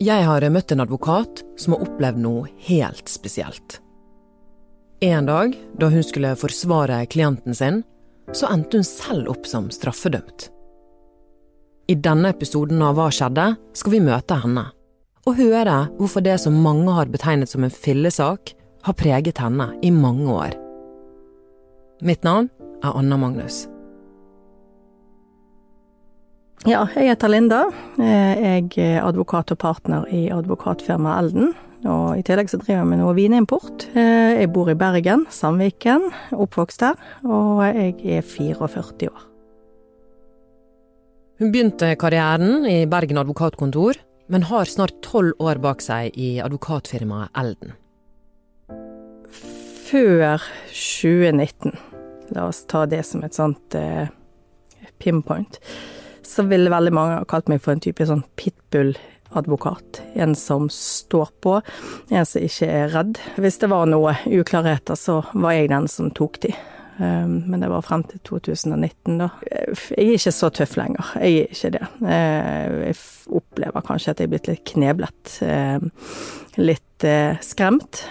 Jeg har møtt en advokat som har opplevd noe helt spesielt. En dag da hun skulle forsvare klienten sin, så endte hun selv opp som straffedømt. I denne episoden av Hva skjedde? skal vi møte henne, og høre hvorfor det som mange har betegnet som en fillesak, har preget henne i mange år. Mitt navn er Anna Magnus. Ja, jeg heter Linda. Eh, jeg er advokat og partner i advokatfirmaet Elden. Og i tillegg så driver jeg med noe vinimport. Eh, jeg bor i Bergen, Sandviken, oppvokst der, og jeg er 44 år. Hun begynte karrieren i Bergen advokatkontor, men har snart tolv år bak seg i advokatfirmaet Elden. Før 2019, la oss ta det som et sånt eh, pinpoint, så ville veldig mange ha kalt meg for en type sånn pitbull-advokat. En som står på, en som ikke er redd. Hvis det var noe uklarheter, så var jeg den som tok de. Um, men det var frem til 2019, da. Jeg er ikke så tøff lenger. Jeg er ikke det. Uh, jeg opplever kanskje at jeg er blitt litt kneblet. Um, litt uh, skremt.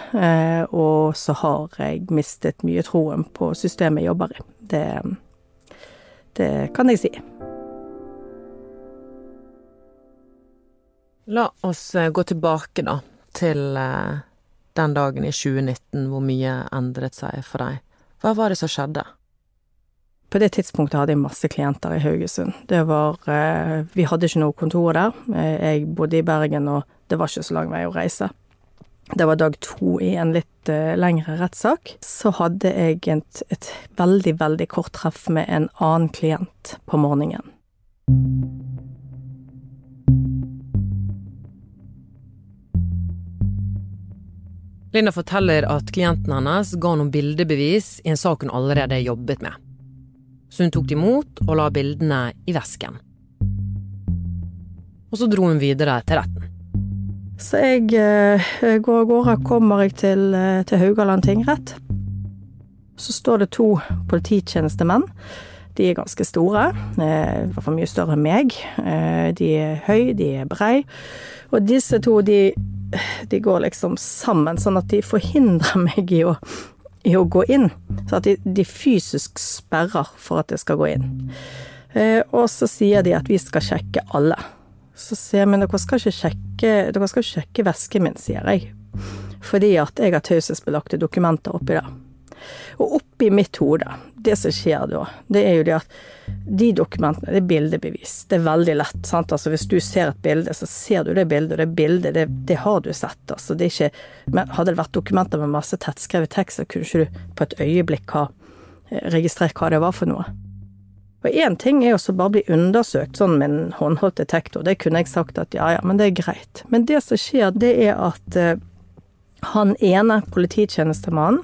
Og så har jeg mistet mye troen på systemet jeg jobber i. Det, det kan jeg si. La oss eh, gå tilbake, da, til eh, den dagen i 2019 hvor mye endret seg for deg. Hva var det som skjedde? På det tidspunktet hadde jeg masse klienter i Haugesund. Det var eh, Vi hadde ikke noe kontor der. Jeg bodde i Bergen, og det var ikke så lang vei å reise. Det var dag to i en litt lengre rettssak. Så hadde jeg et, et veldig, veldig kort treff med en annen klient på morgenen. Linda forteller at klienten hennes ga noen bildebevis i en sak hun allerede jobbet med. Så hun tok de imot og la bildene i vesken. Og så dro hun videre til retten. Så jeg eh, går av gårde, kommer jeg til, eh, til Haugaland tingrett. Så står det to polititjenestemenn. De er ganske store, eh, i hvert fall mye større enn meg. Eh, de er høy, de er brei. Og disse to, de de går liksom sammen, sånn at de forhindrer meg i å, i å gå inn. Så at de, de, fysisk sperrer for at jeg skal gå inn. Eh, og så sier de at vi skal sjekke alle. Så sier jeg men dere skal ikke sjekke, dere skal sjekke vesken min, sier jeg. Fordi at jeg har taushetsbelagte dokumenter oppi der. Og oppi mitt hode, det som skjer da, det er jo det at de dokumentene, det er bildebevis. Det er veldig lett. sant? Altså Hvis du ser et bilde, så ser du det bildet, og det bildet, det, det har du sett. altså det er ikke, Men hadde det vært dokumenter med masse tettskrevet tekst, så kunne ikke du på et øyeblikk ha eh, registrert hva det var for noe. Og én ting er jo så bare bli undersøkt sånn med en håndholdt detektor, det kunne jeg sagt at ja ja, men det er greit. Men det som skjer, det er at uh, han ene polititjenestemannen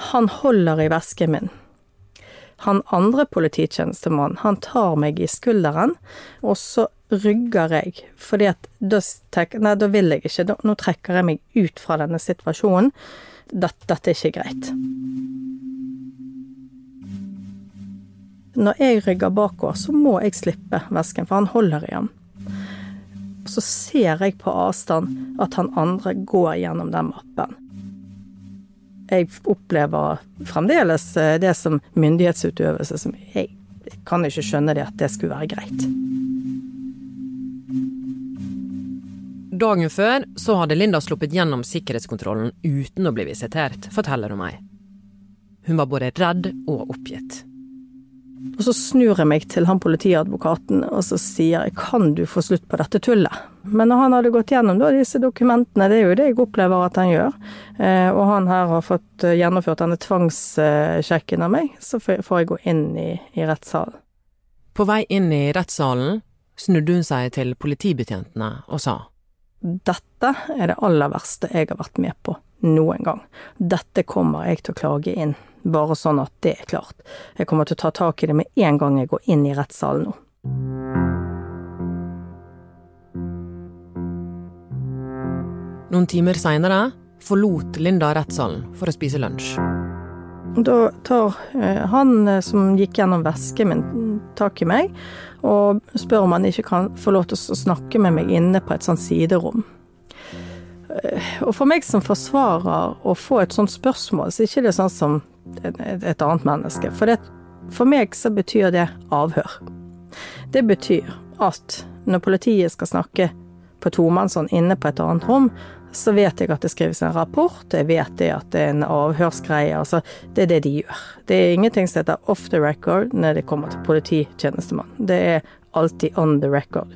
han holder i vesken min. Han andre polititjenestemannen, han tar meg i skulderen, og så rygger jeg, fordi at da, nei, da vil jeg ikke, da, nå trekker jeg meg ut fra denne situasjonen. Dette, dette er ikke greit. Når jeg rygger bakover, så må jeg slippe vesken, for han holder i den. Så ser jeg på avstand at han andre går gjennom den mappen jeg opplever fremdeles eh, det som myndighetsutøvelse som jeg, kan ikke skjønne det at det skulle være greit. Dagen før så hadde Linda sluppet gjennom sikkerhetskontrollen uten å bli visitert, forteller hun meg. Hun var både redd og oppgitt. Og så snur jeg meg til han politiadvokaten og så sier jeg kan du få slutt på dette tullet. Men når han hadde gått gjennom da, disse dokumentene, det er jo det jeg opplever at han gjør, eh, og han her har fått eh, gjennomført denne tvangssjekken av meg, så får jeg gå inn i, i rettssalen. På vei inn i rettssalen snudde hun seg til politibetjentene og sa Dette er det aller verste jeg har vært med på noen gang. Dette kommer jeg til å klage inn bare sånn at det er klart. Jeg kommer til å ta tak i det med en gang jeg går inn i rettssalen nå. Noen timer seinere forlot Linda rettssalen for å spise lunsj. Da tar eh, han eh, som gikk gjennom vesken min, tak i meg og spør om han ikke kan få lov til å snakke med meg inne på et sånt siderom. Eh, og for meg som forsvarer å få et sånt spørsmål, så er det ikke sånn som et annet menneske. For, det, for meg så betyr det avhør. Det betyr at når politiet skal snakke på tomannshånd inne på et annet rom, så vet jeg at det skrives en rapport, jeg vet det at det er en avhørsgreie. Altså, det er det de gjør. Det er ingenting som heter off the record når det kommer til polititjenestemann. Det er alltid on the record.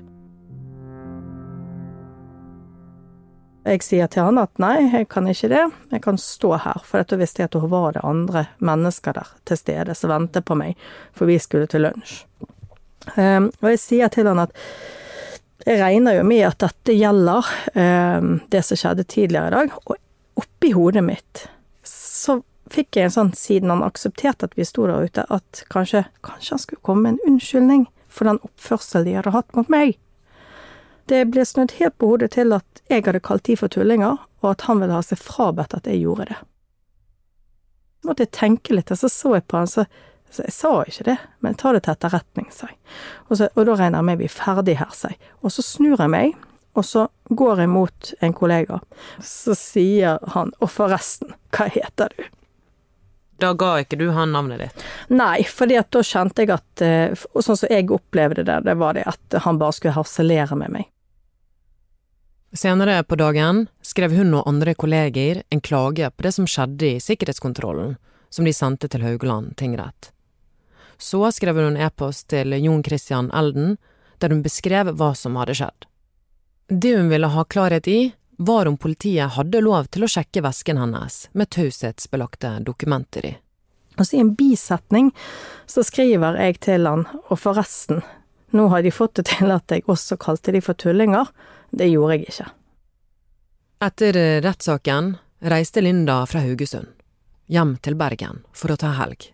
Jeg sier til han at nei, jeg kan ikke det, jeg kan stå her, for dette visste jeg at det var det andre mennesker der til stede som ventet på meg, for vi skulle til lunsj. Um, og jeg sier til han at jeg regner jo med at dette gjelder um, det som skjedde tidligere i dag. Og oppi hodet mitt så fikk jeg en sånn, siden han aksepterte at vi sto der ute, at kanskje, kanskje han skulle komme med en unnskyldning for den oppførselen de hadde hatt mot meg. Det ble snudd helt på hodet til at jeg hadde kalt de for tullinger, og at han ville ha seg frabedt at jeg gjorde det. Så måtte jeg tenke litt, og så så jeg på han, så så jeg sa ikke det, men ta det til etterretning, sa jeg. Og, så, og da regner jeg med vi er ferdig her, sa jeg. Og så snur jeg meg, og så går jeg mot en kollega. Så sier han, og forresten, hva heter du? Da ga ikke du han navnet ditt? Nei, fordi da kjente jeg at eh, Og sånn som jeg opplevde det, det var det at han bare skulle harselere med meg. Senere på dagen skrev hun og andre kolleger en klage på det som skjedde i sikkerhetskontrollen, som de sendte til Haugaland tingrett. Så skrev hun e-post til Jon Christian Elden, der hun beskrev hva som hadde skjedd. Det hun ville ha klarhet i, var om politiet hadde lov til å sjekke vesken hennes med taushetsbelagte dokumenter i. Og i en bisetning så skriver jeg til han, og forresten, nå har de fått det til at jeg også kalte de for tullinger. Det gjorde jeg ikke. Etter rettssaken reiste Linda fra Haugesund, hjem til Bergen for å ta helg.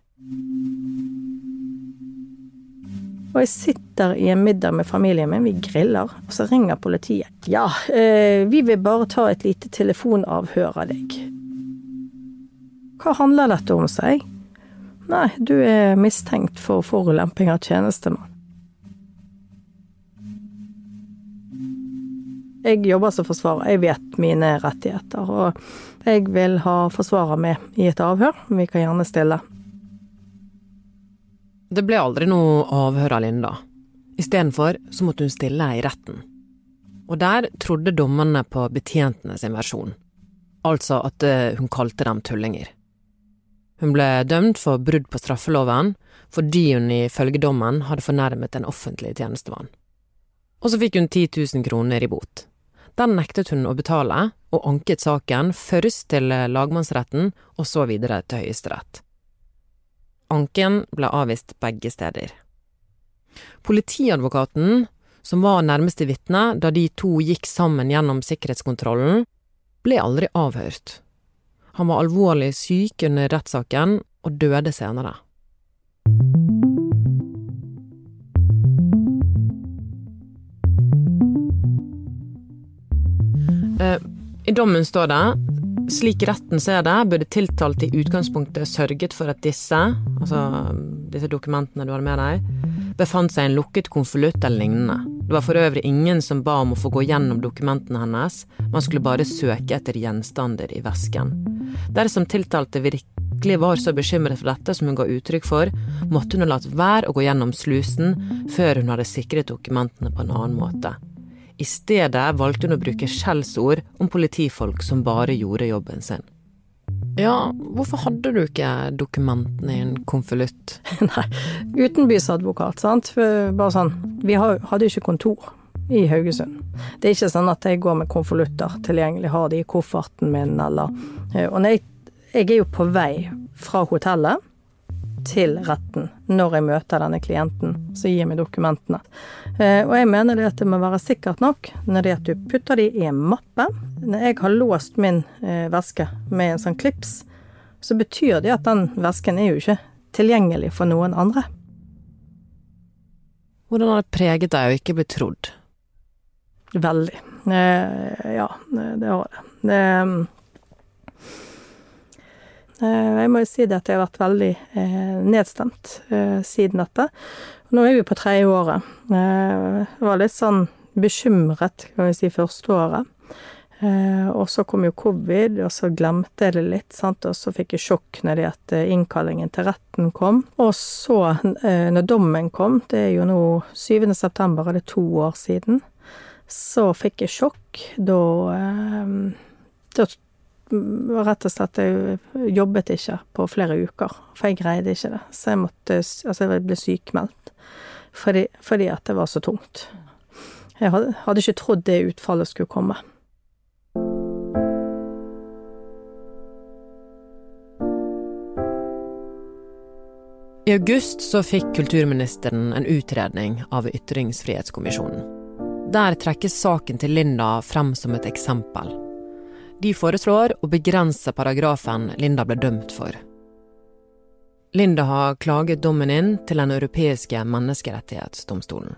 Og jeg sitter i en middag med familien min, vi griller, og så ringer politiet. Ja, eh, vi vil bare ta et lite telefonavhør av deg. Hva handler dette om, sier jeg. Nei, du er mistenkt for forulemping av tjenestemann. Jeg jobber som forsvarer, jeg vet mine rettigheter, og jeg vil ha forsvarer med i et avhør. Vi kan gjerne stille det ble aldri noe avhør av Linda. Istedenfor så måtte hun stille i retten. Og der trodde dommerne på betjentene sin versjon, altså at eh, hun kalte dem tullinger. Hun ble dømt for brudd på straffeloven fordi hun ifølge dommen hadde fornærmet en offentlig tjenestemann. Og så fikk hun 10 000 kroner i bot. Den nektet hun å betale, og anket saken først til lagmannsretten og så videre til Høyesterett. Anken ble avvist begge steder. Politiadvokaten, som var nærmeste vitne da de to gikk sammen gjennom sikkerhetskontrollen, ble aldri avhørt. Han var alvorlig syk under rettssaken og døde senere. I dommen står det slik retten ser det, burde tiltalte i utgangspunktet sørget for at disse, altså disse dokumentene du hadde med deg, befant seg i en lukket konvolutt eller lignende. Det var for øvrig ingen som ba om å få gå gjennom dokumentene hennes, man skulle bare søke etter gjenstander i vesken. Dersom tiltalte virkelig var så bekymret for dette som hun ga uttrykk for, måtte hun ha latt være å gå gjennom slusen før hun hadde sikret dokumentene på en annen måte. I stedet valgte hun å bruke skjellsord om politifolk som bare gjorde jobben sin. Ja, hvorfor hadde du ikke dokumentene i en konvolutt? Nei, utenbys-advokat, sant. Bare sånn. Vi hadde jo ikke kontor i Haugesund. Det er ikke sånn at jeg går med konvolutter tilgjengelig, har de i kofferten min, eller eh, Og jeg, jeg er jo på vei fra hotellet til retten når jeg møter denne klienten som gir meg dokumentene. Eh, og jeg mener det at det må være sikkert nok når det at du putter de i en mappe. Når jeg har låst min eh, veske med en sånn klips, så betyr det at den vesken er jo ikke tilgjengelig for noen andre. Hvordan har det preget deg å ikke bli trodd? Veldig. Eh, ja, det har det. det Jeg må jo si det at jeg har vært veldig nedstemt siden dette. Nå er vi på tredje året. Jeg var litt sånn bekymret, kan vi si, første året. Eh, og så kom jo covid, og så glemte jeg det litt, sant, og så fikk jeg sjokk når det at eh, innkallingen til retten kom. Og så, eh, når dommen kom, det er jo nå 7. september, og det er to år siden, så fikk jeg sjokk da Da rett og slett Jeg jobbet ikke på flere uker, for jeg greide ikke det. Så jeg måtte Altså, jeg ble sykmeldt fordi, fordi at det var så tungt. Jeg hadde ikke trodd det utfallet skulle komme. I august så fikk kulturministeren en utredning av Ytringsfrihetskommisjonen. Der trekkes saken til Linda frem som et eksempel. De foreslår å begrense paragrafen Linda ble dømt for. Linda har klaget dommen inn til Den europeiske menneskerettighetsdomstolen.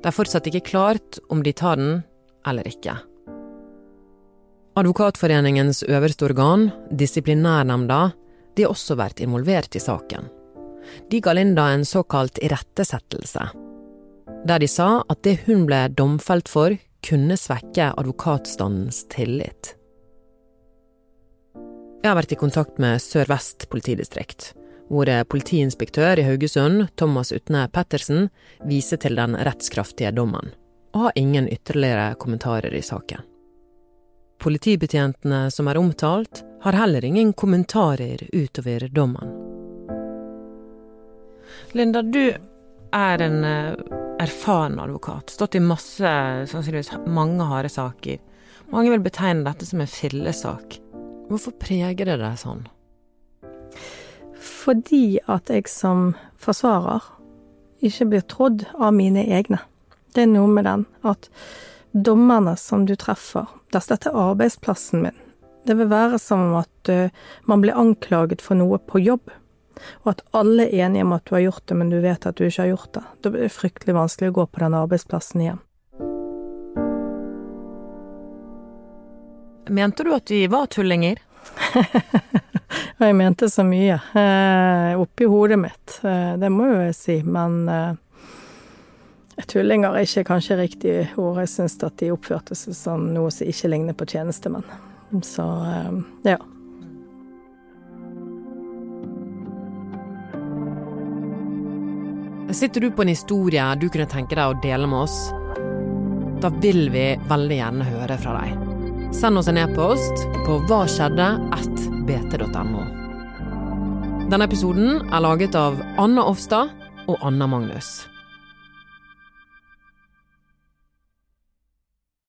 Det er fortsatt ikke klart om de tar den eller ikke. Advokatforeningens øverste organ, Disiplinærnemnda, de har også vært involvert i saken. De ga Linda en såkalt irettesettelse, der de sa at det hun ble domfelt for, kunne svekke advokatstandens tillit. Jeg har vært i kontakt med Sør-Vest politidistrikt, hvor politiinspektør i Haugesund, Thomas Utne Pettersen, viser til den rettskraftige dommen, og har ingen ytterligere kommentarer i saken. Politibetjentene som er omtalt, har heller ingen kommentarer utover dommen. Linda, du er en eh, erfaren advokat. Stått i masse, sannsynligvis mange harde saker. Mange vil betegne dette som en fillesak. Hvorfor preger det deg sånn? Fordi at jeg som forsvarer ikke blir trodd av mine egne. Det er noe med den at dommerne som du treffer, dette er arbeidsplassen min. Det vil være som at uh, man blir anklaget for noe på jobb og at alle er enige om at du har gjort det, men du vet at du ikke har gjort det. Da blir det fryktelig vanskelig å gå på den arbeidsplassen igjen. Mente du at de var tullinger? jeg mente så mye. Eh, oppi hodet mitt. Eh, det må jo jeg si. Men eh, tullinger er ikke kanskje riktig ord. Jeg syns at de oppførte seg som noe som ikke ligner på tjenestemenn. Så eh, ja. Sitter du på en historie du kunne tenke deg å dele med oss? Da vil vi veldig gjerne høre fra deg. Send oss en e-post på hva skjedde at bt.no. Denne episoden er laget av Anna Offstad og Anna Magnus.